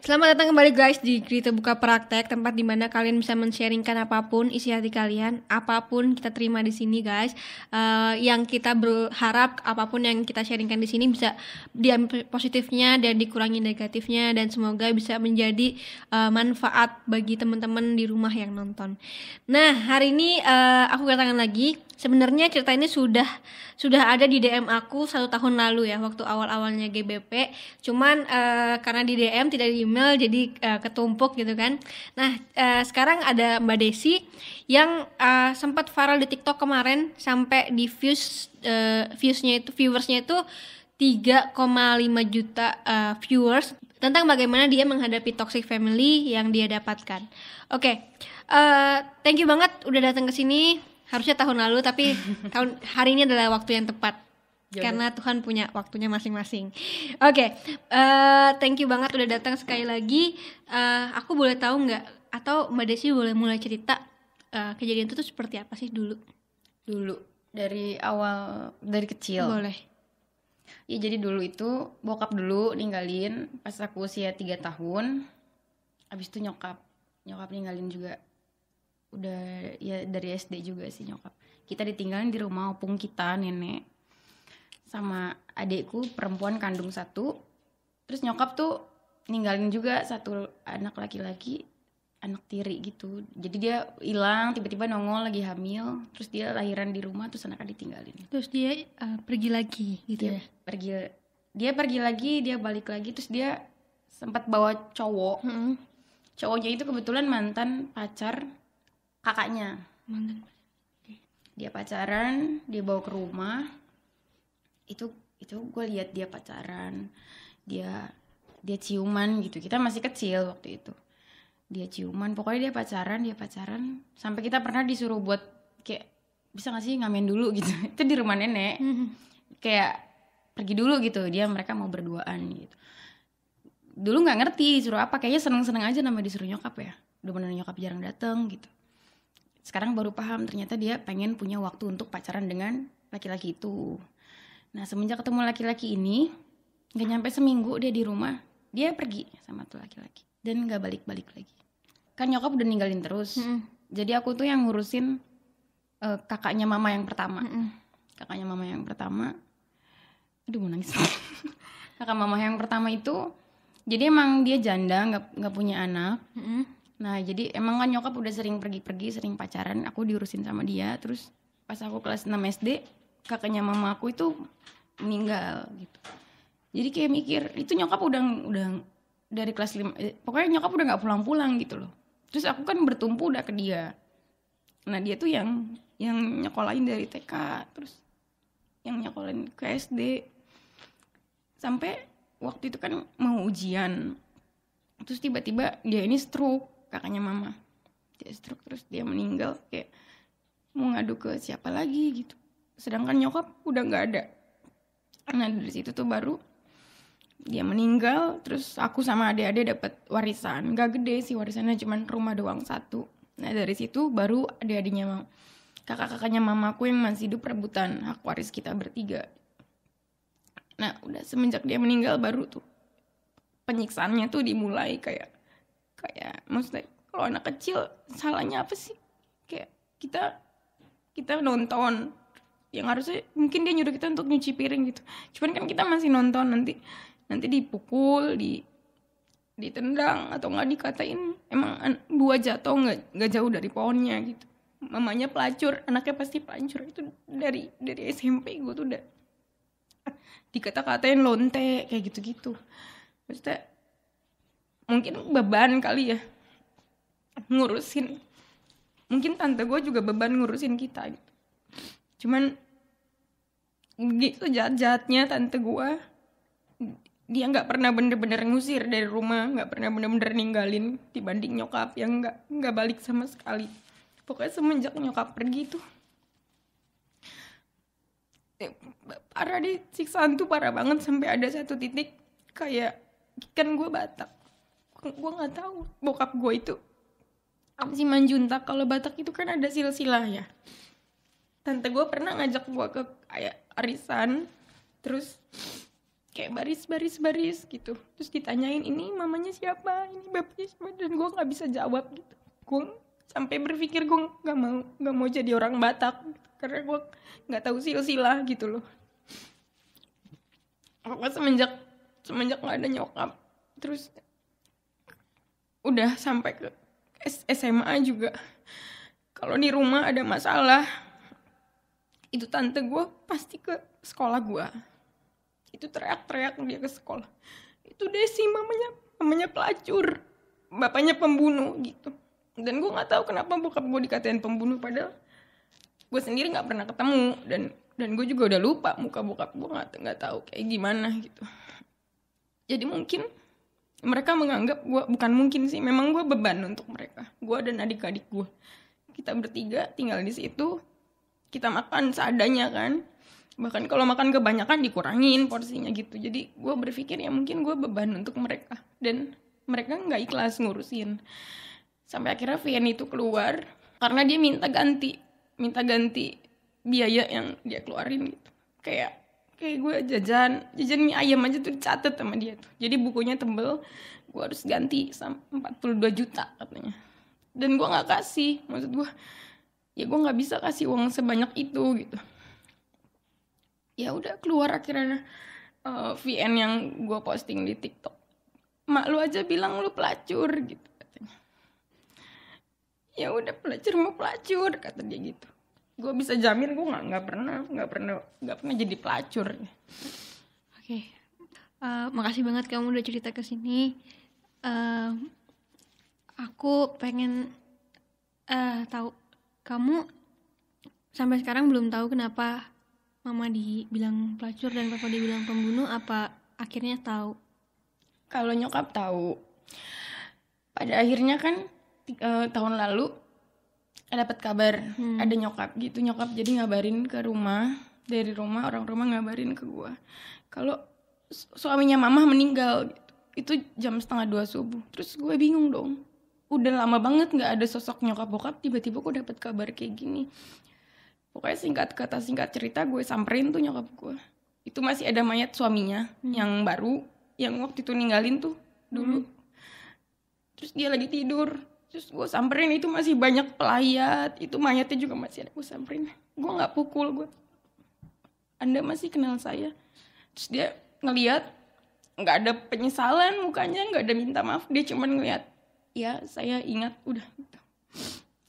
Selamat datang kembali guys di Cerita Buka Praktek, tempat di mana kalian bisa men-sharingkan apa pun isi hati kalian, apa pun kita terima di sini guys. Eh, yang kita berharap apa pun yang kita sharingkan di sini bisa diambil positifnya dan dikurangi negatifnya dan semoga bisa menjadi eh, manfaat bagi teman-teman di rumah yang nonton. Nah hari ini eh, aku kedatangan lagi. Sebenarnya cerita ini sudah sudah ada di DM aku satu tahun lalu ya waktu awal-awalnya GBP. Cuman eh, karena di DM tidak di email jadi eh, ketumpuk gitu kan. Nah eh, sekarang ada Mbak Desi yang eh, sempat viral di TikTok kemarin sampai di views eh, viewsnya itu viewersnya itu 3,5 juta eh, viewers tentang bagaimana dia menghadapi toxic family yang dia dapatkan. Oke, eh, thank you banget udah datang ke sini. Harusnya tahun lalu tapi tahun hari ini adalah waktu yang tepat Ya karena Tuhan punya waktunya masing-masing. Oke, eh, thank you banget udah datang sekali lagi. Eh, aku boleh tahu nggak atau Mbak Desi boleh mulai cerita eh, kejadian itu tuh seperti apa sih dulu? dulu dari awal dari kecil Boleh. ya jadi dulu itu bokap dulu ninggalin pas aku usia tiga tahun abis itu nyokap nyokap ninggalin juga udah ya dari SD juga sih nyokap. Kita ditinggalin di rumah opung kita nenek. Sama adikku perempuan kandung satu. Terus nyokap tuh ninggalin juga satu anak laki-laki anak tiri gitu. Jadi dia hilang tiba-tiba nongol lagi hamil. Terus dia lahiran di rumah terus anaknya ditinggalin. Terus dia eh, pergi lagi gitu dia ya. pergi. Dia pergi lagi dia balik lagi. Terus dia sempat bawa cowok. Mm-mm. cowoknya itu kebetulan mantan pacar kakaknya. Mantan. dia pacaran dia bawa ke rumah. Itu itu gue lihat dia pacaran. Dia dia ciuman gitu. Kita masih kecil waktu itu. Dia ciuman. Pokoknya dia pacaran dia pacaran. Sampai kita pernah disuruh buat kayak bisa gak sih ngamen dulu gitu. Itu di rumah nenek. Kayak pergi dulu gitu. Dia mereka mau berduaan gitu. Dulu nggak ngerti disuruh apa. Kayaknya seneng seneng aja nama disuruh nyokap ya. Udah bener nyokap jarang dateng gitu sekarang baru paham ternyata dia pengen punya waktu untuk pacaran dengan laki-laki itu. Nah semenjak ketemu laki-laki ini nggak nyampe seminggu dia di rumah dia pergi sama tuh laki-laki dan nggak balik-balik lagi. Kan nyokap udah ninggalin terus. Mm-mm. jadi aku tuh yang ngurusin eh, kakaknya mama yang pertama. Mm-mm. kakaknya mama yang pertama. Aduh mau nangis. Kakak mama yang pertama itu jadi emang dia janda nggak nggak punya anak. Mm-mm. Nah jadi emang kan nyokap udah sering pergi-pergi sering pacaran. Aku diurusin sama dia. Terus pas aku kelas 6 SD kakaknya mama aku itu meninggal gitu. Jadi kayak mikir itu nyokap udah udah dari kelas 5 eh, pokoknya nyokap udah nggak pulang-pulang gitu loh. Terus aku kan bertumpu udah ke dia. Nah dia tuh yang yang nyekolahin dari TK terus yang nyekolahin ke SD sampai waktu itu kan mau ujian. Terus tiba-tiba dia ini stroke kakaknya mama. Dia stroke terus dia meninggal kayak mau ngadu ke siapa lagi? gitu. Sedangkan nyokap udah nggak ada. Nah dari situ tuh baru dia meninggal terus aku sama adik-adik dapat warisan. Gak gede sih warisannya cuman rumah doang satu. Nah dari situ baru adik-adiknya mam- kakak-kakaknya mamaku yang masih hidup rebutan hak waris kita bertiga. Nah udah semenjak dia meninggal baru tuh penyiksaannya tuh dimulai kayak kayak maksudnya kalau anak kecil salahnya apa sih? Kayak kita kita nonton. Yang harusnya mungkin dia nyuruh kita untuk nyuci piring gitu. Cuman kan kita masih nonton nanti nanti dipukul di ditendang atau nggak dikatain emang an- buah jatuh nggak nggak jauh dari pohonnya gitu. Mamanya pelacur anaknya pasti pelacur. Itu dari dari SMP gue tuh udah dikata-katain lonte kayak gitu-gitu. Maksudnya mungkin beban kali ya. Ngurusin. Mungkin tante gue juga beban ngurusin kita gitu. Cuman gitu jahat-jahatnya tante gue dia nggak pernah bener-bener ngusir dari rumah nggak pernah bener-bener ninggalin dibanding nyokap yang nggak nggak balik sama sekali. Pokoknya semenjak nyokap pergi tuh eh, parah deh siksaan tuh parah banget sampai ada satu titik kayak kan gue Batak gue nggak tahu. Bokap gue itu. Apa sih Manjuntak kalau Batak itu kan ada silsilah ya. Tante gue pernah ngajak gue ke kayak arisan terus kayak baris baris baris gitu. Terus ditanyain ini mamanya siapa? Ini bapaknya siapa? Dan gue nggak bisa jawab gitu. Gue sampai berpikir gue nggak mau nggak mau jadi orang Batak karena gue nggak tahu silsilah gitu loh. Pokoknya semenjak semenjak nggak ada nyokap terus udah sampai ke SMA juga. Kalau di rumah ada masalah itu tante gue pasti ke sekolah gue itu teriak-teriak dia ke sekolah. Itu Desi mamanya mamanya pelacur bapaknya pembunuh gitu. Dan gue nggak tahu kenapa bokap gue dikatain pembunuh padahal gue sendiri nggak pernah ketemu. Dan dan gue juga udah lupa muka bokap gue nggak nggak tahu kayak gimana gitu. Jadi mungkin mereka menganggap gue bukan mungkin sih memang gue beban untuk mereka. Gue dan adik-adik gue kita bertiga tinggal di situ kita makan seadanya kan. Bahkan kalau makan kebanyakan dikurangin porsinya gitu. Jadi gue berpikir ya mungkin gue beban untuk mereka. Dan mereka nggak ikhlas ngurusin. Sampai akhirnya Vian itu keluar karena dia minta ganti minta ganti biaya yang dia keluarin gitu. Kayak kayak gue jajan jajan mie ayam aja tuh dicatat sama dia tuh. Jadi bukunya tebel gue harus ganti sampai 42 juta katanya. Dan gue nggak kasih maksud gue ya gue nggak bisa kasih uang sebanyak itu gitu. Ya udah keluar akhirnya uh, VN yang gue posting di TikTok. Mak lu aja bilang lu pelacur gitu katanya. Ya udah pelacur mau pelacur kata dia gitu gue bisa jamin gue nggak nggak pernah nggak pernah nggak pernah jadi pelacur Oke, Eh, makasih banget kamu udah cerita ke sini. Eh, aku pengen eh tahu kamu sampai sekarang belum tahu kenapa mama dibilang pelacur dan papa dibilang pembunuh. Apa akhirnya tahu? kalau nyokap tahu pada akhirnya kan eh, tahun lalu dapat kabar ada nyokap gitu. Nyokap jadi ngabarin ke rumah dari rumah orang rumah ngabarin ke gua. Kalau su- suaminya mama meninggal gitu itu jam setengah dua subuh. Terus gue bingung dong. Udah lama banget nggak ada sosok nyokap bokap tiba-tiba gue dapet kabar kayak gini. Pokoknya singkat kata singkat cerita gue samperin tuh nyokap gue itu masih ada mayat suaminya yang baru yang waktu itu ninggalin tuh dulu. Terus dia lagi tidur terus gue samperin itu masih banyak pelayat itu mayatnya juga masih ada gue samperin. Gue nggak pukul gue anda masih kenal saya. Terus dia ngeliat nggak ada penyesalan mukanya nggak ada minta maaf dia cuman ngeliat ya saya ingat. Udah gitu.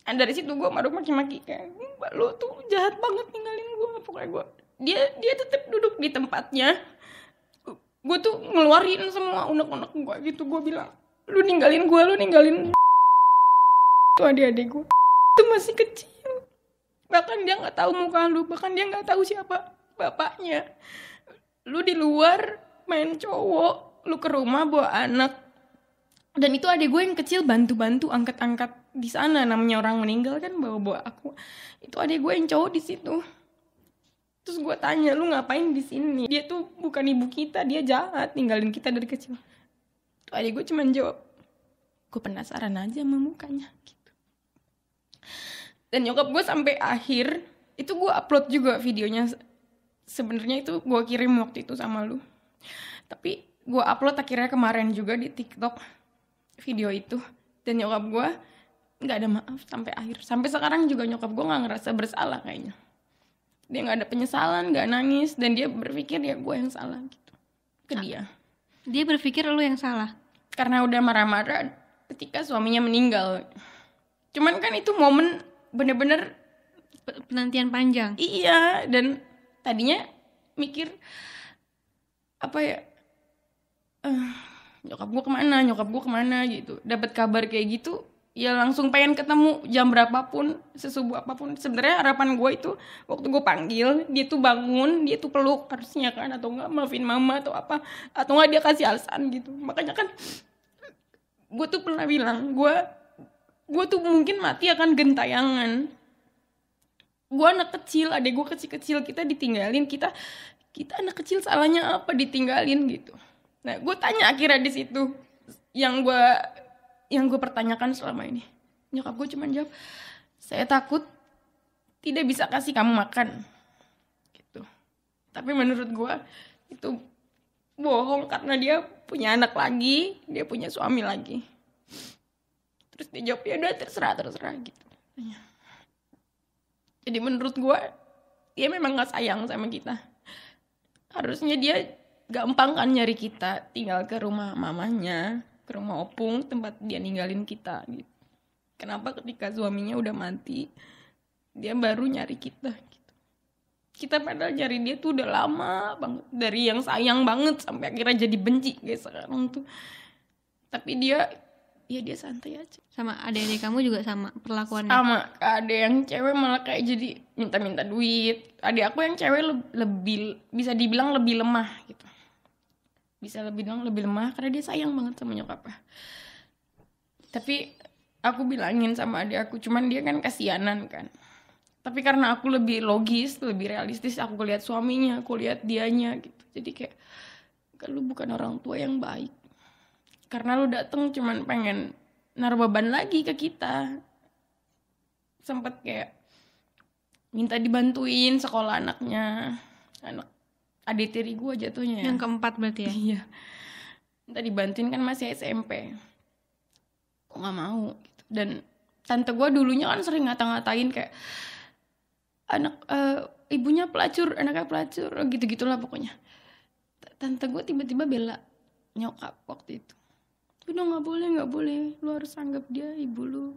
Dan dari situ gue maruk maki-maki kayak mbak lu tuh jahat banget ninggalin gue pokoknya gue dia dia tetap duduk di tempatnya. Gue tuh ngeluarin semua unek-unek gue gitu gue bilang lu ninggalin gue lu ninggalin tuh adik-adik gue itu masih kecil. Bahkan dia nggak tahu muka lu bahkan dia nggak tahu siapa bapaknya. Lu di luar main cowok lu ke rumah bawa anak. Dan itu adik gue yang kecil bantu-bantu angkat-angkat di sana. Namanya orang meninggal kan bawa-bawa aku. Itu adik gue yang cowok di situ. Terus gue tanya lu ngapain di sini? Dia tuh bukan ibu kita dia jahat ninggalin kita dari kecil. Tuh adik gue cuman jawab gue penasaran aja sama mukanya. gitu dan nyokap gue sampai akhir itu gue upload juga videonya. Sebenarnya itu gue kirim waktu itu sama lu. Tapi gue upload akhirnya kemarin juga di TikTok video itu. Dan nyokap gue nggak ada maaf sampai akhir. Sampai sekarang juga nyokap gue nggak ngerasa bersalah kayaknya. Dia nggak ada penyesalan nggak nangis. Dan dia berpikir ya gue yang salah gitu. Ke dia. Dia berpikir lu yang salah. karena udah marah-marah ketika suaminya meninggal cuman kan itu momen bener-bener Pe- Penantian panjang. Iya, dan tadinya mikir apa ya? eh nyokap gue ke mana? Nyokap gue ke mana gitu. Dapat kabar kayak gitu, ya langsung pengen ketemu jam berapapun, sesubuh apa pun. Sebenarnya harapan gue itu waktu gue panggil, dia tuh bangun, dia tuh peluk harusnya kan, atau enggak maafin mama atau apa, atau enggak dia kasih alasan gitu. Makanya kan gue tuh pernah bilang, gue gue tuh mungkin mati akan gentayangan. Gue anak kecil adek gue kecil-kecil kita ditinggalin kita kita anak kecil salahnya apa ditinggalin gitu. Nah gue tanya akhirnya di situ yang gue yang gue pertanyakan selama ini. Nyokap gue cuma jawab saya takut tidak bisa kasih kamu makan. Gitu. Tapi menurut gue itu bohong karena dia punya anak lagi dia punya suami lagi terus dia jawab ya udah terserah terserah gitu. Jadi menurut gue dia memang gak sayang sama kita. Harusnya dia gampang kan nyari kita tinggal ke rumah mamanya ke rumah opung tempat dia ninggalin kita gitu. Kenapa ketika suaminya udah mati dia baru nyari kita gitu. Kita padahal nyari dia tuh udah lama banget dari yang sayang banget sampai akhirnya jadi benci guys sekarang tuh. Tapi dia ya dia santai aja. Sama adik-adik kamu juga sama perlakuannya? Sama. Ada yang cewek malah kayak jadi minta-minta duit. Adik aku yang cewek le- lebih bisa dibilang lebih lemah gitu. Bisa lebih bilang lebih lemah karena dia sayang banget sama nyokapnya tapi aku bilangin sama adik aku cuman dia kan kasianan kan. Tapi karena aku lebih logis lebih realistis aku lihat suaminya aku lihat dianya gitu. Jadi kayak "Kan lu bukan orang tua yang baik karena lu dateng cuman pengen naruh beban lagi ke kita. Sempet kayak minta dibantuin sekolah anaknya anak adik tiri gue jatuhnya ya. yang keempat berarti ya? Iya. Minta dibantuin kan masih SMP kok nggak mau gitu. dan tante gue dulunya kan sering ngata-ngatain kayak anak eh, ibunya pelacur anaknya pelacur gitu gitulah pokoknya tante gue tiba-tiba bela nyokap waktu itu udah nggak boleh nggak boleh. Lu harus anggap dia ibu lu.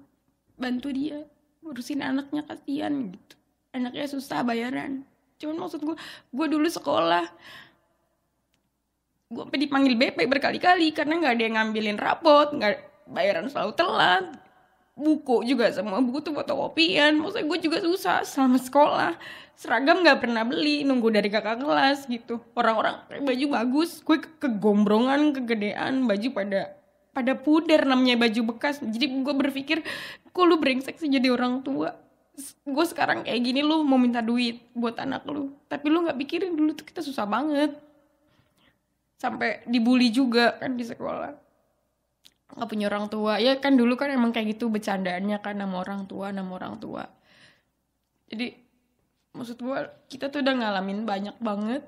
Bantu dia. Urusin anaknya kasihan gitu. Anaknya susah bayaran. Cuman maksud gue gue dulu sekolah. Gue sampai dipanggil BP berkali-kali karena nggak ada yang ngambilin rapot nggak bayaran selalu telat. Buku juga semua buku tuh fotokopian. Maksudnya gue juga susah selama sekolah. Seragam nggak pernah beli nunggu dari kakak kelas gitu. Orang-orang baju bagus gue ke- kegombrongan kegedean baju pada pada puder namanya baju bekas. Jadi gue berpikir kok lu brengsek sih jadi orang tua? Gue sekarang kayak gini lu mau minta duit buat anak lu. Tapi lu nggak pikirin dulu tuh kita susah banget. Sampai dibully juga kan di sekolah. Nggak punya orang tua. Ya kan dulu kan emang kayak gitu bercandaannya kan nama orang tua nama orang tua. Jadi maksud gue kita tuh udah ngalamin banyak banget.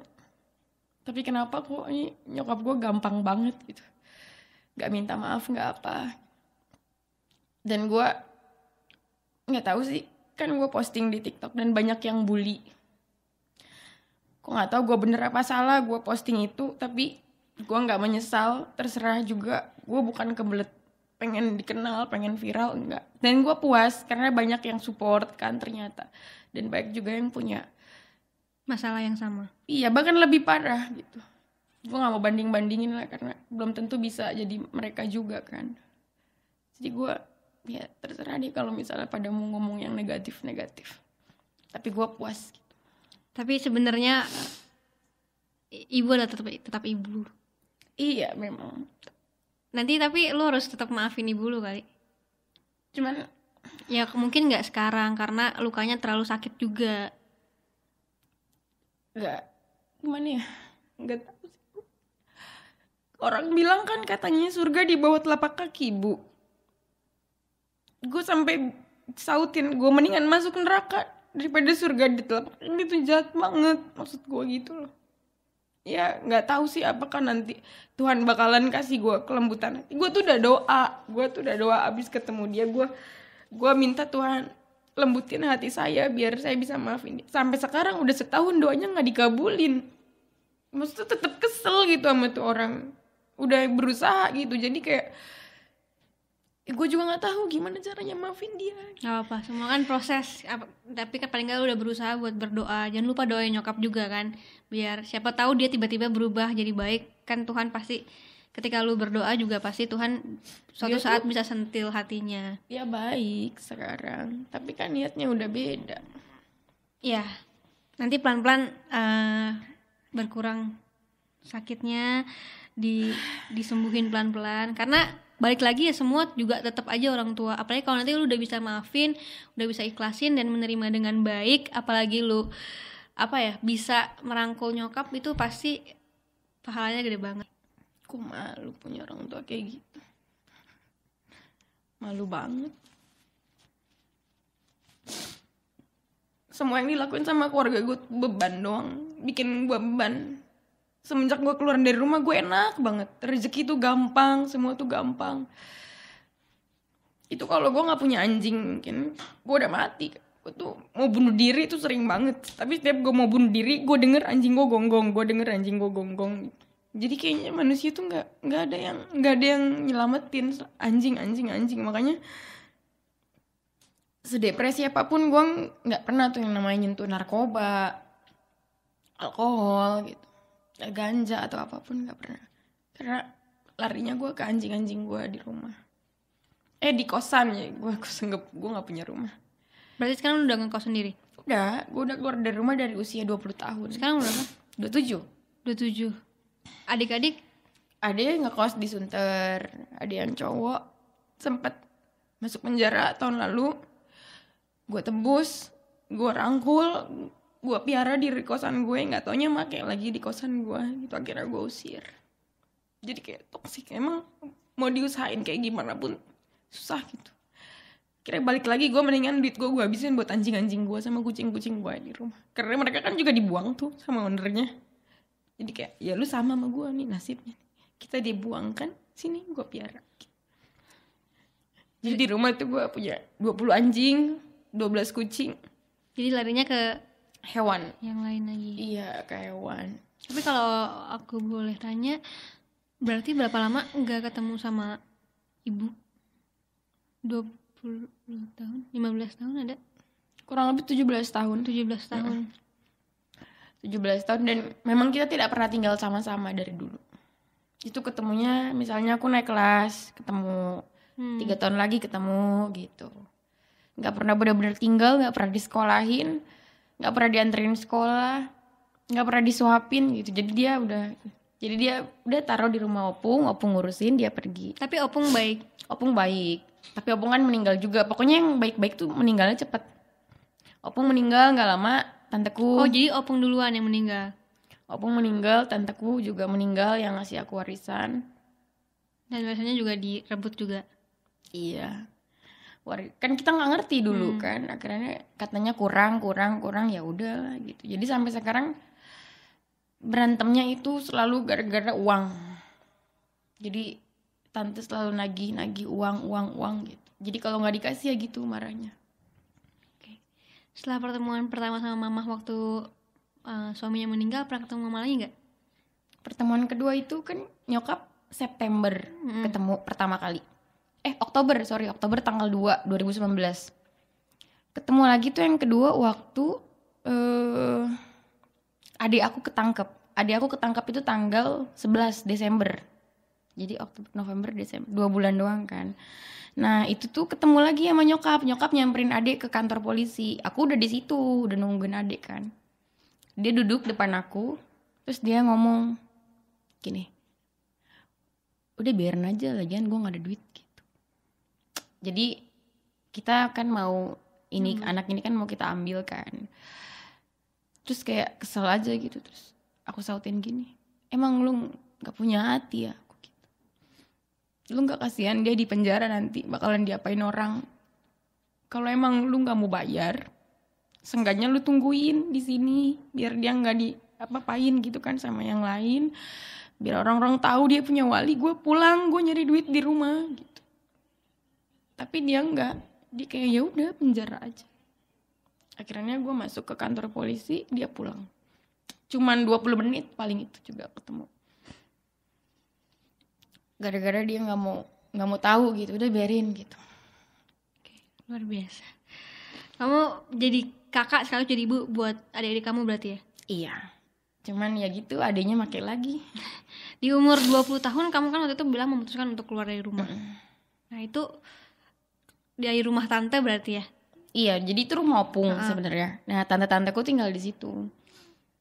Tapi kenapa kok ini nyokap gue gampang banget gitu nggak minta maaf nggak apa. Dan gue nggak tahu sih. Kan gue posting di TikTok dan banyak yang bully. Kok nggak tahu gue bener apa salah gue posting itu tapi gue nggak menyesal. Terserah juga. Gue bukan kebelet. Pengen dikenal pengen viral enggak dan gue puas karena banyak yang support kan ternyata. Dan banyak juga yang punya masalah yang sama. Iya bahkan lebih parah gitu gue nggak mau banding bandingin lah karena belum tentu bisa jadi mereka juga kan. Jadi gue ya terserah deh kalau misalnya pada mau ngomong yang negatif negatif tapi gue puas gitu. tapi sebenarnya ibu adalah tetap tetap ibu. Iya memang. Nanti tapi lu harus tetap maafin ibu lu kali. Cuman ya mungkin nggak sekarang karena lukanya terlalu sakit juga. nggak gimana ya? Nggak tahu sih. Orang bilang kan katanya surga di bawah telapak kaki bu. Gue sampai sautin gue mendingan masuk neraka daripada surga di telapak kaki. Itu jahat banget maksud gue gitu loh. Ya nggak tahu sih apakah nanti Tuhan bakalan kasih gue kelembutan. Gue tuh udah doa gue tuh udah doa abis ketemu dia gue gue minta Tuhan lembutin hati saya biar saya bisa maafin dia. sampai sekarang udah setahun doanya nggak dikabulin. Maksudnya tetap kesel gitu sama tuh orang udah berusaha gitu. Jadi kayak gue juga nggak tahu gimana caranya maafin dia. Nggak apa semua kan proses apa- tapi kan paling nggak lu udah berusaha buat berdoa. Jangan lupa doain nyokap juga kan biar siapa tahu dia tiba-tiba berubah jadi baik. Kan Tuhan pasti ketika lu berdoa juga pasti Tuhan suatu Dia saat bisa sentil hatinya. Dia baik sekarang tapi kan niatnya udah beda. Ya nanti pelan-pelan eh, berkurang sakitnya di disembuhin pelan-pelan. Karena balik lagi ya semua juga tetap aja orang tua. Apalagi kalau nanti lu udah bisa maafin udah bisa ikhlasin dan menerima dengan baik apalagi lu apa ya bisa merangkul nyokap itu pasti pahalanya gede banget. Aku malu punya orang tua kayak gitu. Malu banget. Semua yang dilakuin sama keluarga gue beban doang. Bikin gue beban semenjak gue keluar dari rumah gue enak banget. Rezeki tuh gampang semua tuh gampang. Itu kalau gue nggak punya anjing mungkin gue udah mati. Gue tuh mau bunuh diri tuh sering banget. Tapi setiap gue mau bunuh diri gue denger anjing gue gonggong gue denger anjing gue gonggong. Jadi kayaknya manusia tuh nggak nggak ada yang nggak ada yang nyelamatin anjing anjing anjing. Makanya sedepresi apa pun gue nggak pernah tuh yang namanya nyentuh narkoba alkohol gitu ganja atau apa pun nggak pernah. Karena larinya gue ke anjing-anjing gue di rumah. Eh di kosan ya gue gue nggak punya rumah. Berarti sekarang udah ngekos sendiri? udah gue udah keluar dari rumah dari usia 20 tahun. Sekarang berapa? 27 27. Adik-adik? Ada yang ngekos di Sunter ada yang cowok. Sempet masuk penjara tahun lalu. Gue tembus gue rangkul gue piara di kosan gue nggak taunya make lagi di kosan gue gitu. Akhirnya gue usir. Jadi kayak toksik emang mau diusahain kayak gimana pun susah gitu. Kira balik lagi gue mendingan duit gue gue habisin buat anjing-anjing gue sama kucing-kucing gue di rumah. Karena mereka kan juga dibuang tuh sama ownernya. Jadi kayak ya lu sama sama gue nih nasibnya kita dibuang kan sini gue piara. Jadi di rumah tuh gue punya 20 anjing 12 kucing. Jadi larinya ke hewan yang lain lagi. iya ke hewan Tapi kalau aku boleh tanya, berarti berapa lama nggak ketemu sama ibu? 20 tahun, 15 tahun ada? kurang lebih 17 tahun 17 tahun. 17 tahun dan memang kita tidak pernah tinggal sama-sama dari dulu itu ketemunya misalnya aku naik kelas ketemu Hmm. tiga tahun lagi ketemu gitu nggak pernah benar-benar tinggal nggak pernah disekolahin nggak pernah dianterin sekolah nggak pernah disuapin gitu jadi dia udah jadi dia udah taruh di rumah opung opung ngurusin dia pergi Tapi Opung baik. opung baik tapi opung kan meninggal juga pokoknya yang baik-baik tuh meninggalnya cepet opung meninggal nggak lama tanteku Oh, jadi Opung duluan yang meninggal. opung meninggal tanteku juga meninggal yang ngasih aku warisan Dan biasanya juga direbut juga. Iya. Kan kita nggak ngerti dulu kan. Akhirnya katanya kurang, kurang, kurang ya udah gitu. Jadi sampai sekarang berantemnya itu selalu gara-gara uang. Jadi tante selalu nagih, nagih uang, uang, uang gitu. Jadi kalau nggak dikasih ya gitu marahnya. Setelah pertemuan pertama sama mama waktu uh, suaminya meninggal, pernah ketemu mama lagi nggak? Pertemuan kedua itu kan nyokap September ketemu pertama kali. Eh Oktober, sorry Oktober tanggal 2 2019. Ketemu lagi tuh yang kedua waktu eh adik aku ketangkep. Adik aku ketangkep itu tanggal 11 Desember. Jadi Oktober, November, Desember, dua bulan doang kan. Nah itu tuh ketemu lagi sama nyokap. Nyokap nyamperin adik ke kantor polisi. Aku udah di situ, udah nungguin adik kan. Dia duduk depan aku, terus dia ngomong gini, udah biarin aja lagian gue gak ada duit. Jadi kita kan mau ini anak ini kan mau kita ambil kan. Terus kayak kesel aja gitu terus aku sautin gini, emang lu nggak punya hati ya? Aku gitu. Lu nggak kasihan dia di penjara nanti bakalan diapain orang? Kalau emang lu nggak mau bayar, seenggaknya lu tungguin di sini biar dia nggak di apa-apain gitu kan sama yang lain biar orang-orang tahu dia punya wali gue pulang gue nyari duit di rumah gitu tapi dia nggak dia kayak ya udah penjara aja. Akhirnya gue masuk ke kantor polisi dia pulang. Cuman 20 menit paling itu juga ketemu. Gara-gara dia nggak mau nggak mau tahu gitu udah biarin gitu. Luar biasa. Kamu jadi kakak sekali jadi ibu buat adik-adik kamu berarti ya? iya. Cuman ya gitu adanya makai lagi. Di umur 20 tahun kamu kan waktu itu bilang memutuskan untuk keluar dari rumah. Nah, itu dari rumah tante berarti ya? iya jadi itu rumah opung sebenarnya. Nah tante-tanteku tinggal di situ.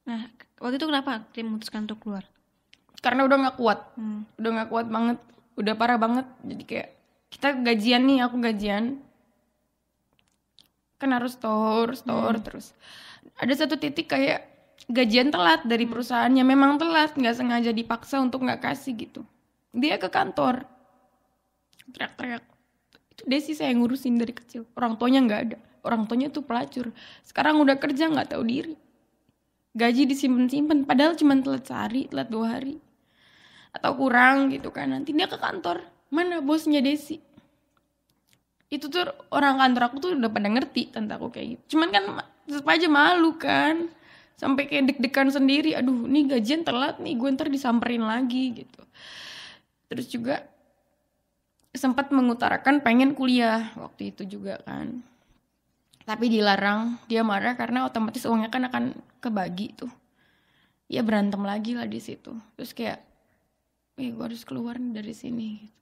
Nah, waktu itu kenapa dia memutuskan untuk keluar? karena udah nggak kuat. Hmm. udah nggak kuat banget. Udah parah banget. Jadi kayak kita gajian nih aku gajian. Kan harus store store terus. Ada satu titik kayak gajian telat dari perusahaannya. Memang telat nggak sengaja dipaksa untuk nggak kasih gitu. Dia ke kantor. Teriak-teriak itu Desi saya ngurusin dari kecil. Orang tuanya nggak ada. Orang tuanya tuh pelacur. Sekarang udah kerja nggak tahu diri. Gaji disimpan-simpan padahal cuma telat sehari telat dua hari. Atau kurang gitu kan. Nanti dia ke kantor. Mana bosnya Desi? Itu tuh orang kantor aku tuh udah pada ngerti tentang aku kayak gitu. Cuman kan tetap aja malu kan. Sampai kayak deg-degan sendiri. Aduh nih gajian telat nih. Gue ntar disamperin lagi gitu. Terus juga sempat mengutarakan pengen kuliah waktu itu juga kan. Tapi dilarang dia marah karena otomatis uangnya kan akan kebagi tuh. Ya berantem lagi lah di situ. Terus kayak eh gue harus keluar dari sini gitu.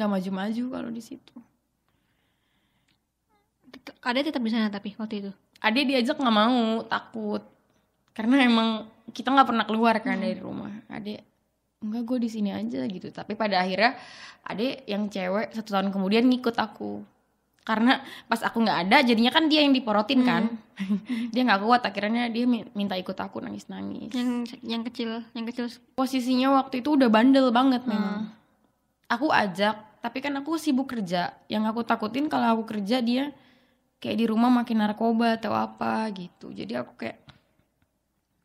nggak maju-maju kalau di situ. Ada tetap di sana tapi waktu itu. Ade diajak nggak mau takut. Karena emang kita nggak pernah keluar kan dari rumah. Ade enggak gue di sini aja gitu. Tapi pada akhirnya Ade yang cewek satu tahun kemudian ngikut aku. Karena pas aku nggak ada jadinya kan dia yang diporotin kan. Dia nggak kuat akhirnya dia mi- minta ikut aku nangis nangis Yang yang kecil, yang kecil. posisinya waktu itu udah bandel banget memang. Aku ajak tapi kan aku sibuk kerja. Yang aku takutin kalau aku kerja dia kayak di rumah makin narkoba atau apa gitu. Jadi aku kayak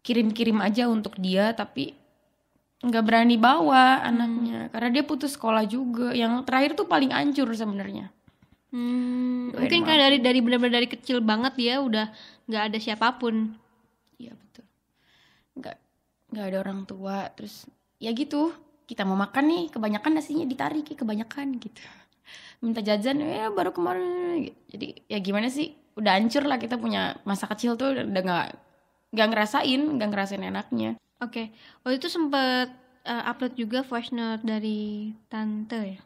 kirim-kirim aja untuk dia tapi nggak berani bawa anaknya karena dia putus sekolah juga yang terakhir tuh paling hancur sebenarnya Hmm, Doain mungkin kan dari dari benar-benar dari kecil banget dia udah nggak ada siapa pun. Iya betul. Nggak nggak ada orang tua terus ya gitu kita mau makan nih kebanyakan nasinya ditarik ya kebanyakan gitu. Minta jajan ya baru kemarin gitu. Jadi ya gimana sih udah hancur lah kita punya masa kecil tuh udah nggak nggak ngerasain nggak ngerasain enaknya. Oke, waktu itu sempet eh, upload juga voice note dari tante ya.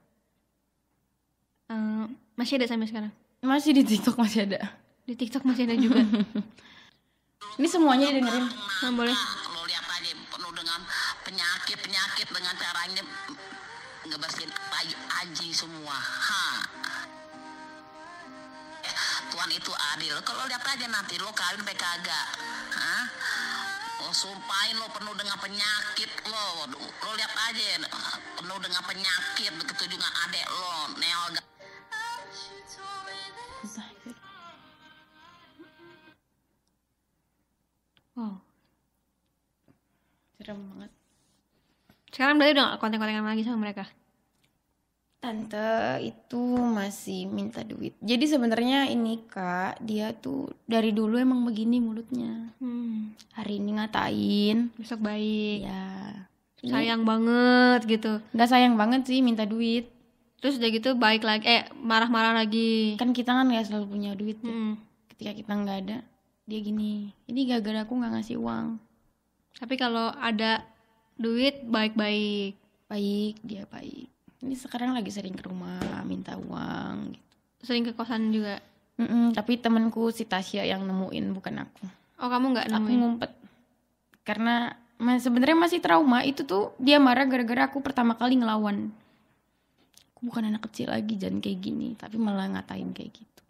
Eh, masih ada sampai sekarang. Masih di TikTok masih ada. Di TikTok masih ada juga. Ini semuanya didengerin. Nah, boleh. lo lihat aja penuh dengan penyakit penyakit dengan caranya ngebersihin tai anjing semua ha Eh, Tuhan itu adil kalau lihat aja nanti lo kawin kagak Hah? Oh, sumpahin lo penuh dengan penyakit lo lo lihat aja penuh dengan penyakit begitu juga adek lo Neo Wow. Serem banget. Sekarang berarti udah gak konten-kontenan lagi sama mereka. Tante itu masih minta duit. Jadi sebenarnya ini kak, dia tuh dari dulu emang begini mulutnya. Hmm, Hari ini ngatain, besok baik. ya ini Sayang banget gitu. nggak sayang banget sih minta duit. Terus udah gitu baik lagi, eh marah-marah lagi. Kan kita kan nggak selalu punya duit. ya. Hmm. Ketika kita nggak ada, dia gini. Ini gara-gara aku nggak ngasih uang. Tapi kalau ada duit baik-baik. Baik, dia baik. Ini sekarang lagi sering ke rumah minta uang. Gitu. Sering ke kosan juga. Mm-mm, tapi temanku si Tasya yang nemuin bukan aku. Oh kamu nggak aku nemuin? ngumpet karena mas sebenarnya masih trauma itu tuh dia marah gara-gara aku pertama kali ngelawan aku bukan anak kecil lagi jangan kayak gini tapi malah ngatain kayak gitu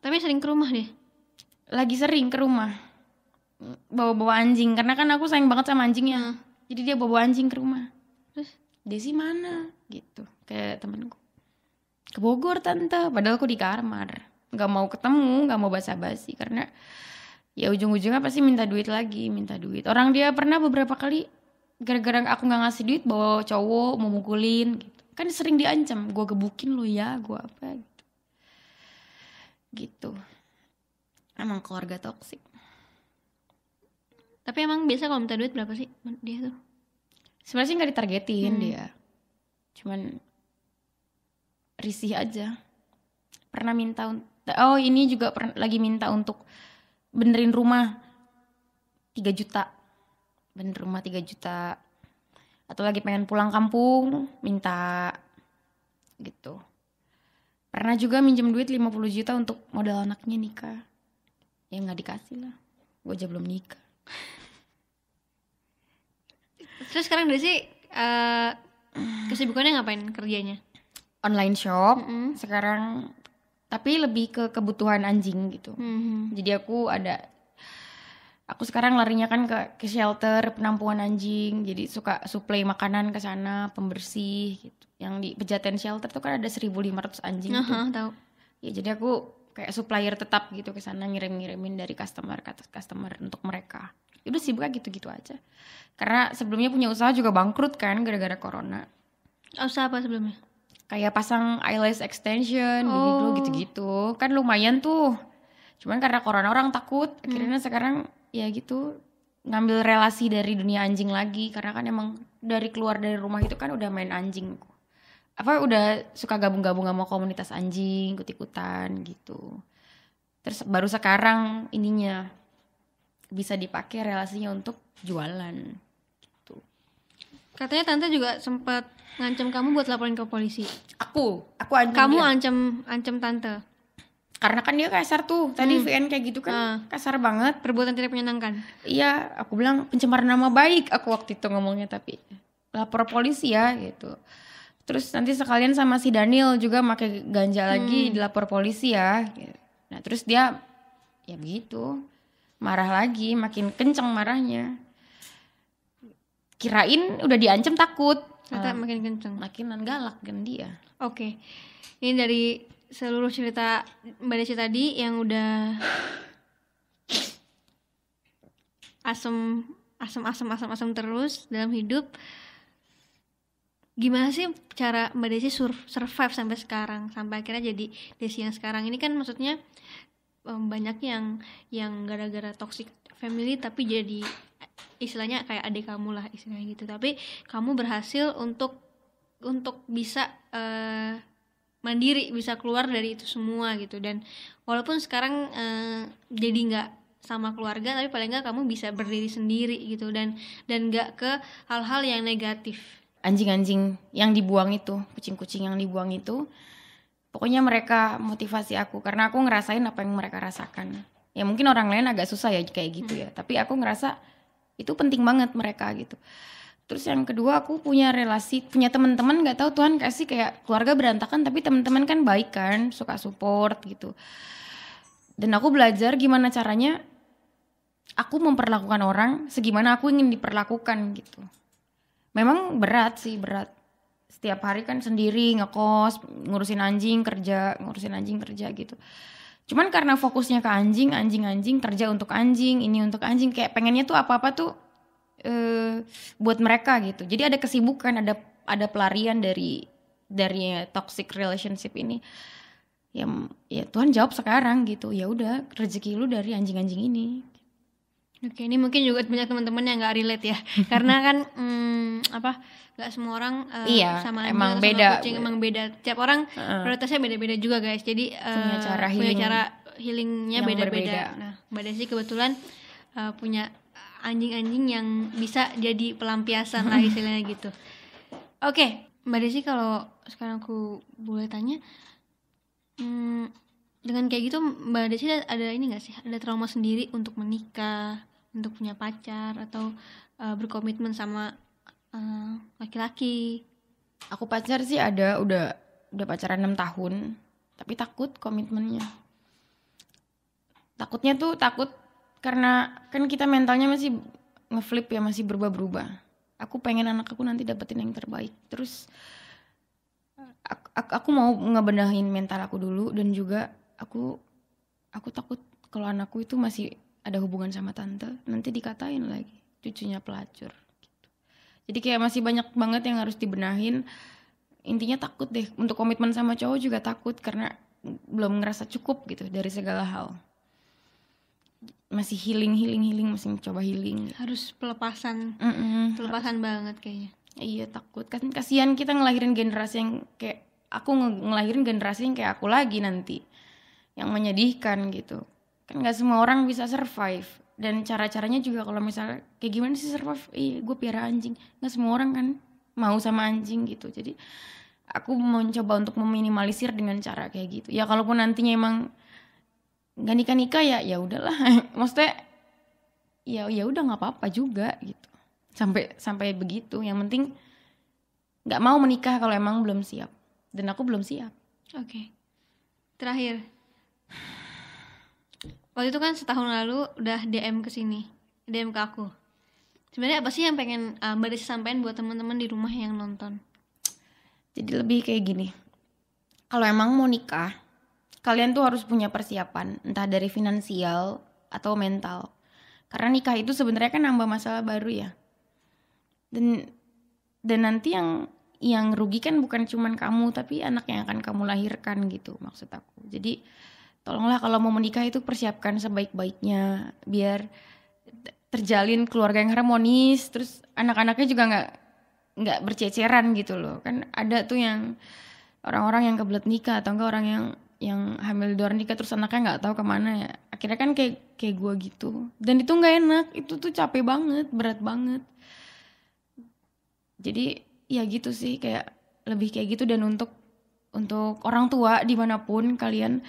Tapi sering ke rumah deh. lagi sering ke rumah bawa-bawa anjing karena kan aku sayang banget sama anjingnya Hmm. jadi dia bawa anjing ke rumah Terus? Desi mana? Gitu. Ke temenku. Ke Bogor tante. Padahal aku di kamar. Nggak mau ketemu nggak mau basa-basi. Karena ya ujung-ujungnya pasti minta duit lagi minta duit. Orang dia pernah beberapa kali gara-gara aku nggak ngasih duit bawa cowok mau mukulin gitu. Kan sering diancam. Gue gebukin lo ya gue apa gitu. Gitu. Emang keluarga toksik Tapi emang biasa kalau minta duit berapa sih? Dia tuh? Sebenarnya sih nggak ditargetin Hmm. dia. Cuman risih aja. Pernah minta oh ini juga pernah lagi minta untuk benerin rumah 3 juta. Bener rumah 3 juta. Atau lagi pengen pulang kampung minta gitu. Pernah juga minjem duit 50 juta untuk modal anaknya nikah. Ya nggak dikasih lah. Gue aja belum nikah Terus sekarang Desi eh kesibukannya ngapain kerjanya? online shop Mm-mm. sekarang tapi lebih ke kebutuhan anjing gitu Hmm. jadi aku ada aku sekarang larinya kan ke ke shelter penampungan anjing jadi suka suplai makanan ke sana pembersih gitu yang di pejaten shelter tuh kan ada 1500 anjing tuh. Aha, tahu. ya jadi aku kayak supplier tetap gitu ke sana ngirim-ngirimin dari customer ke customer untuk mereka. Ya Udah sih bukan gitu-gitu aja. Karena sebelumnya punya usaha juga bangkrut kan gara-gara corona. Usaha apa sebelumnya? Kayak pasang eyelash extension Oh. gitu gitu. Kan lumayan tuh. Cuman karena corona orang takut, akhirnya sekarang ya gitu ngambil relasi dari dunia anjing lagi karena kan emang dari keluar dari rumah itu kan udah main anjing apa udah suka gabung-gabung sama komunitas anjing ikut-ikutan gitu terus baru sekarang ininya bisa dipakai relasinya untuk jualan gitu Katanya tante juga sempat ngancam kamu buat laporin ke polisi. aku aku anjing Kamu dia. ancam ancam tante. karena kan dia kasar tuh tadi VN kayak gitu kan Ah. kasar banget Perbuatan tidak menyenangkan. Iya, aku bilang pencemaran nama baik aku waktu itu ngomongnya tapi lapor polisi ya gitu. Terus nanti sekalian sama si Daniel juga pakai ganja lagi dilapor polisi ya. gitu. Nah terus dia ya begitu marah lagi, makin kenceng marahnya. Kirain udah diancam takut, Ternyata Ah, makin kenceng. makinan galak kan dia. Oke. Ini dari seluruh cerita Mbak Desi tadi yang udah asem asem asem asem asem terus dalam hidup. Gimana sih cara Mbak Desi sur- survive sampai sekarang sampai akhirnya jadi Desi yang sekarang ini kan maksudnya em, banyak yang yang gara-gara toxic family tapi jadi istilahnya kayak adik kamu lah istilahnya gitu. Tapi kamu berhasil untuk untuk bisa eh, mandiri bisa keluar dari itu semua gitu. Dan walaupun sekarang eh, jadi nggak sama keluarga tapi paling nggak kamu bisa berdiri sendiri gitu dan dan nggak ke hal-hal yang negatif. Anjing-anjing yang dibuang itu, kucing-kucing yang dibuang itu, pokoknya mereka motivasi aku karena aku ngerasain apa yang mereka rasakan. Ya mungkin orang lain agak susah ya kayak gitu ya, tapi aku ngerasa itu penting banget mereka gitu. Terus yang kedua aku punya relasi, punya teman-teman nggak tahu Tuhan kasih kayak keluarga berantakan tapi teman-teman kan baik kan, suka support gitu. Dan aku belajar gimana caranya aku memperlakukan orang segimana aku ingin diperlakukan gitu. Memang berat sih, berat. Setiap hari kan sendiri ngekos, ngurusin anjing kerja, ngurusin anjing kerja gitu. Cuman karena fokusnya ke anjing, anjing-anjing kerja untuk anjing, ini untuk anjing kayak pengennya tuh apa-apa tuh eh buat mereka gitu. Jadi ada kesibukan, ada ada pelarian dari dari toxic relationship ini. Ya ya Tuhan jawab sekarang gitu. Ya udah rezeki lu dari anjing-anjing ini. Oke, ini mungkin juga banyak teman-teman yang nggak relate ya, karena kan hmm, apa nggak semua orang eh, Iya, sama anjing emang sama beda. kucing emang beda. Tiap orang Heeh. prioritasnya beda-beda juga guys. Jadi eh, Punya cara punya healing cara healingnya beda-beda. Nah, Mbak Desi kebetulan eh, punya anjing-anjing yang bisa jadi pelampiasan lah istilahnya gitu. Oke, Mbak Desi kalau sekarang aku boleh tanya, hmm, dengan kayak gitu Mbak Desi ada, ada ini nggak sih? Ada trauma sendiri untuk menikah, untuk punya pacar atau eh, berkomitmen sama eh, laki-laki? Aku pacar sih ada udah udah pacaran 6 tahun, tapi takut komitmennya. Takutnya tuh takut karena kan kita mentalnya masih ngeflip ya, masih berubah-berubah. Aku pengen anak aku nanti dapetin yang terbaik. Terus aku, aku mau ngebenahin mental aku dulu dan juga aku aku takut kalau anakku itu masih ada hubungan sama tante, nanti dikatain lagi cucunya pelacur. Jadi kayak masih banyak banget yang harus dibenahin. Intinya takut deh untuk komitmen sama cowok juga takut karena belum ngerasa cukup gitu dari segala hal. Masih healing, healing, healing, masih coba healing. Harus pelepasan, Mm-mm. pelepasan banget kayaknya. Iya takut kan kasihan kita ngelahirin generasi yang kayak aku nge- ngelahirin generasi yang kayak aku lagi nanti yang menyedihkan gitu kan nggak semua orang bisa survive dan cara-caranya juga kalau misalnya kayak gimana sih survive? Iya gue piara anjing. Nggak semua orang kan mau sama anjing gitu. Jadi aku mencoba untuk meminimalisir dengan cara kayak gitu. Ya kalaupun nantinya emang nggak nikah nikah ya ya udahlah. Maksudnya ya ya udah nggak apa-apa juga gitu. Sampai sampai begitu. Yang penting nggak mau menikah kalau emang belum siap. Dan aku belum siap. Oke. Terakhir. Waktu itu kan setahun lalu udah DM ke sini, DM ke aku. Sebenarnya apa sih yang pengen uh, Mbak Desi sampaikan buat teman-teman di rumah yang nonton? jadi lebih kayak gini kalau emang mau nikah kalian tuh harus punya persiapan entah dari finansial atau mental karena nikah itu sebenarnya kan nambah masalah baru ya dan dan nanti yang yang rugi kan bukan cuman kamu tapi anak yang akan kamu lahirkan gitu maksud aku jadi tolonglah kalau mau menikah itu persiapkan sebaik-baiknya biar terjalin keluarga yang harmonis. Terus anak-anaknya juga nggak nggak berceceran gitu loh. Kan ada tuh yang orang-orang yang kebelet nikah atau enggak orang yang yang hamil di luar nikah terus anaknya nggak tahu ke mana ya. Akhirnya kan kayak kayak gue gitu. Dan itu nggak enak. Itu tuh capek banget berat banget. Jadi ya gitu sih. Kayak lebih kayak gitu dan untuk untuk orang tua di mana pun kalian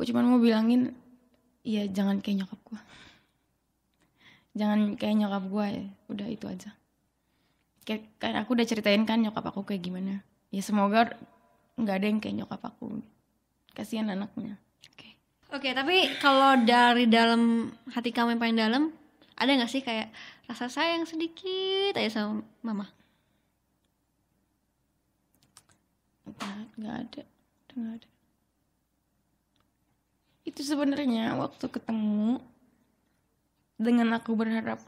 gue cuma mau bilangin ya jangan kayak nyokap gue jangan kayak nyokap gue ya udah itu aja. Kayak kan aku udah ceritain kan nyokap aku kayak gimana. Ya semoga nggak ada yang kayak nyokap aku. Kasihan anaknya. Oke, tapi kalau dari dalam hati kamu yang paling dalam, ada nggak sih kayak rasa sayang sedikit aja sama mama? nggak ada. Nggak ada itu sebenarnya waktu ketemu dengan aku berharap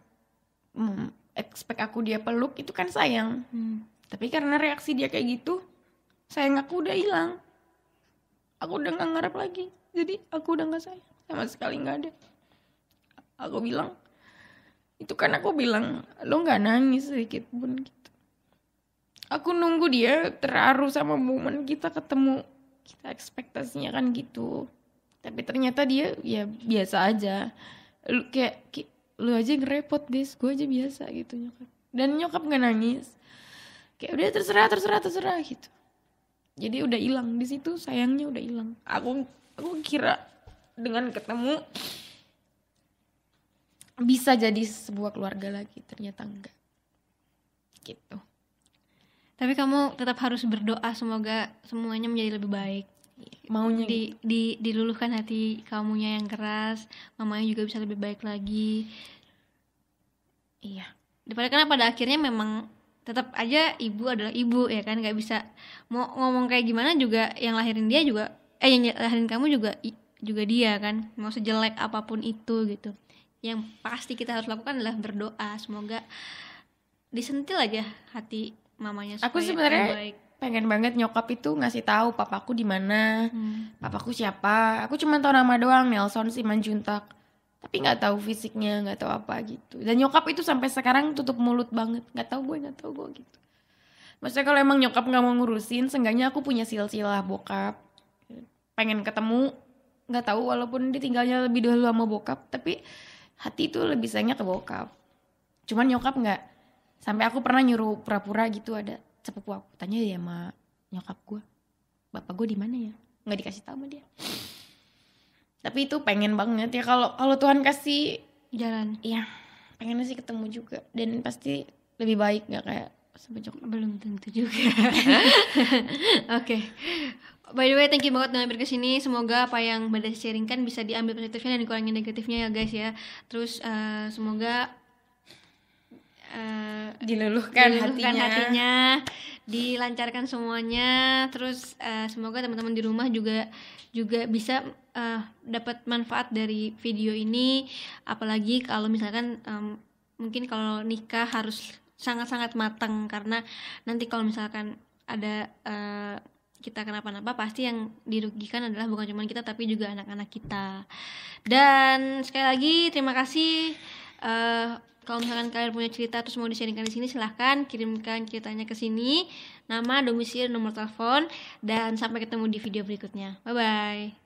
hmm, expect aku dia peluk itu kan sayang. Hmm. tapi karena reaksi dia kayak gitu sayang aku udah hilang. Aku udah nggak ngarep lagi. Jadi aku udah nggak sayang. Sama sekali nggak ada. Aku bilang itu kan aku bilang lo nggak nangis sedikit pun gitu. Aku nunggu dia terharu sama momen kita ketemu. Kita ekspektasinya kan gitu tapi ternyata dia ya biasa aja. Lu kayak lu aja yang repot guys gue aja biasa gitu nyokap. Dan nyokap nggak nangis. Kayak udah terserah terserah terserah gitu. Jadi udah hilang. Di situ sayangnya udah hilang. Aku aku kira dengan ketemu bisa jadi sebuah keluarga lagi. Ternyata enggak. Gitu. Tapi kamu tetap harus berdoa. Semoga semuanya menjadi lebih baik. Maunya Di, di diluluhkan hati kamunya yang keras, mamanya juga bisa lebih baik lagi. iya. Daripada karena pada akhirnya memang tetap aja ibu adalah ibu ya kan? Nggak bisa mau ngomong kayak gimana juga yang lahirin dia juga eh yang lahirin kamu juga juga dia kan? Mau sejelek apa pun itu gitu. Yang pasti kita harus lakukan adalah berdoa. Semoga disentil aja hati mamanya Aku supaya sebenarnya lebih baik pengen banget nyokap itu ngasih tahu papaku di mana Hmm. papaku siapa. Aku cuma tahu nama doang Nelson Simanjuntak. Tapi nggak tahu fisiknya nggak tahu apa gitu. Dan nyokap itu sampai sekarang tutup mulut banget. Nggak tahu gue nggak tahu gue gitu. Maksudnya kalau emang nyokap nggak mau ngurusin seenggaknya aku punya silsilah bokap. Pengen ketemu nggak tahu walaupun ditinggalnya lebih dahulu sama bokap tapi hati itu lebih sayangnya ke bokap. Cuman nyokap nggak. Sampai aku pernah nyuruh pura-pura gitu ada sepupu aku tanya ya sama nyokap gue bapak gue di mana ya? Nggak dikasih tahu sama dia. Tapi itu pengen banget ya kalau kalau Tuhan kasih jalan. Ya pengen sih ketemu juga. Dan pasti lebih baik nggak kayak nyokap. Belum tentu juga. Oke. By the way thank you banget udah mampir ke sini. Semoga apa yang Bada sharingkan bisa diambil positifnya dan dikurangi negatifnya ya guys ya. Terus eh, semoga eh, diluluhkan, diluluhkan hatinya. hatinya, dilancarkan semuanya. Terus eh, semoga teman-teman di rumah juga juga bisa eh, dapat manfaat dari video ini. Apalagi kalau misalkan em, mungkin kalau nikah harus sangat-sangat matang. Karena nanti kalau misalkan ada eh, kita kenapa-napa pasti yang dirugikan adalah bukan cuma kita tapi juga anak-anak kita. Dan sekali lagi terima kasih eh, kalau misalkan kalian punya cerita terus mau di-sharingkan di sini silahkan kirimkan ceritanya ke sini. Nama domisili nomor telepon. Dan sampai ketemu di video berikutnya. Bye bye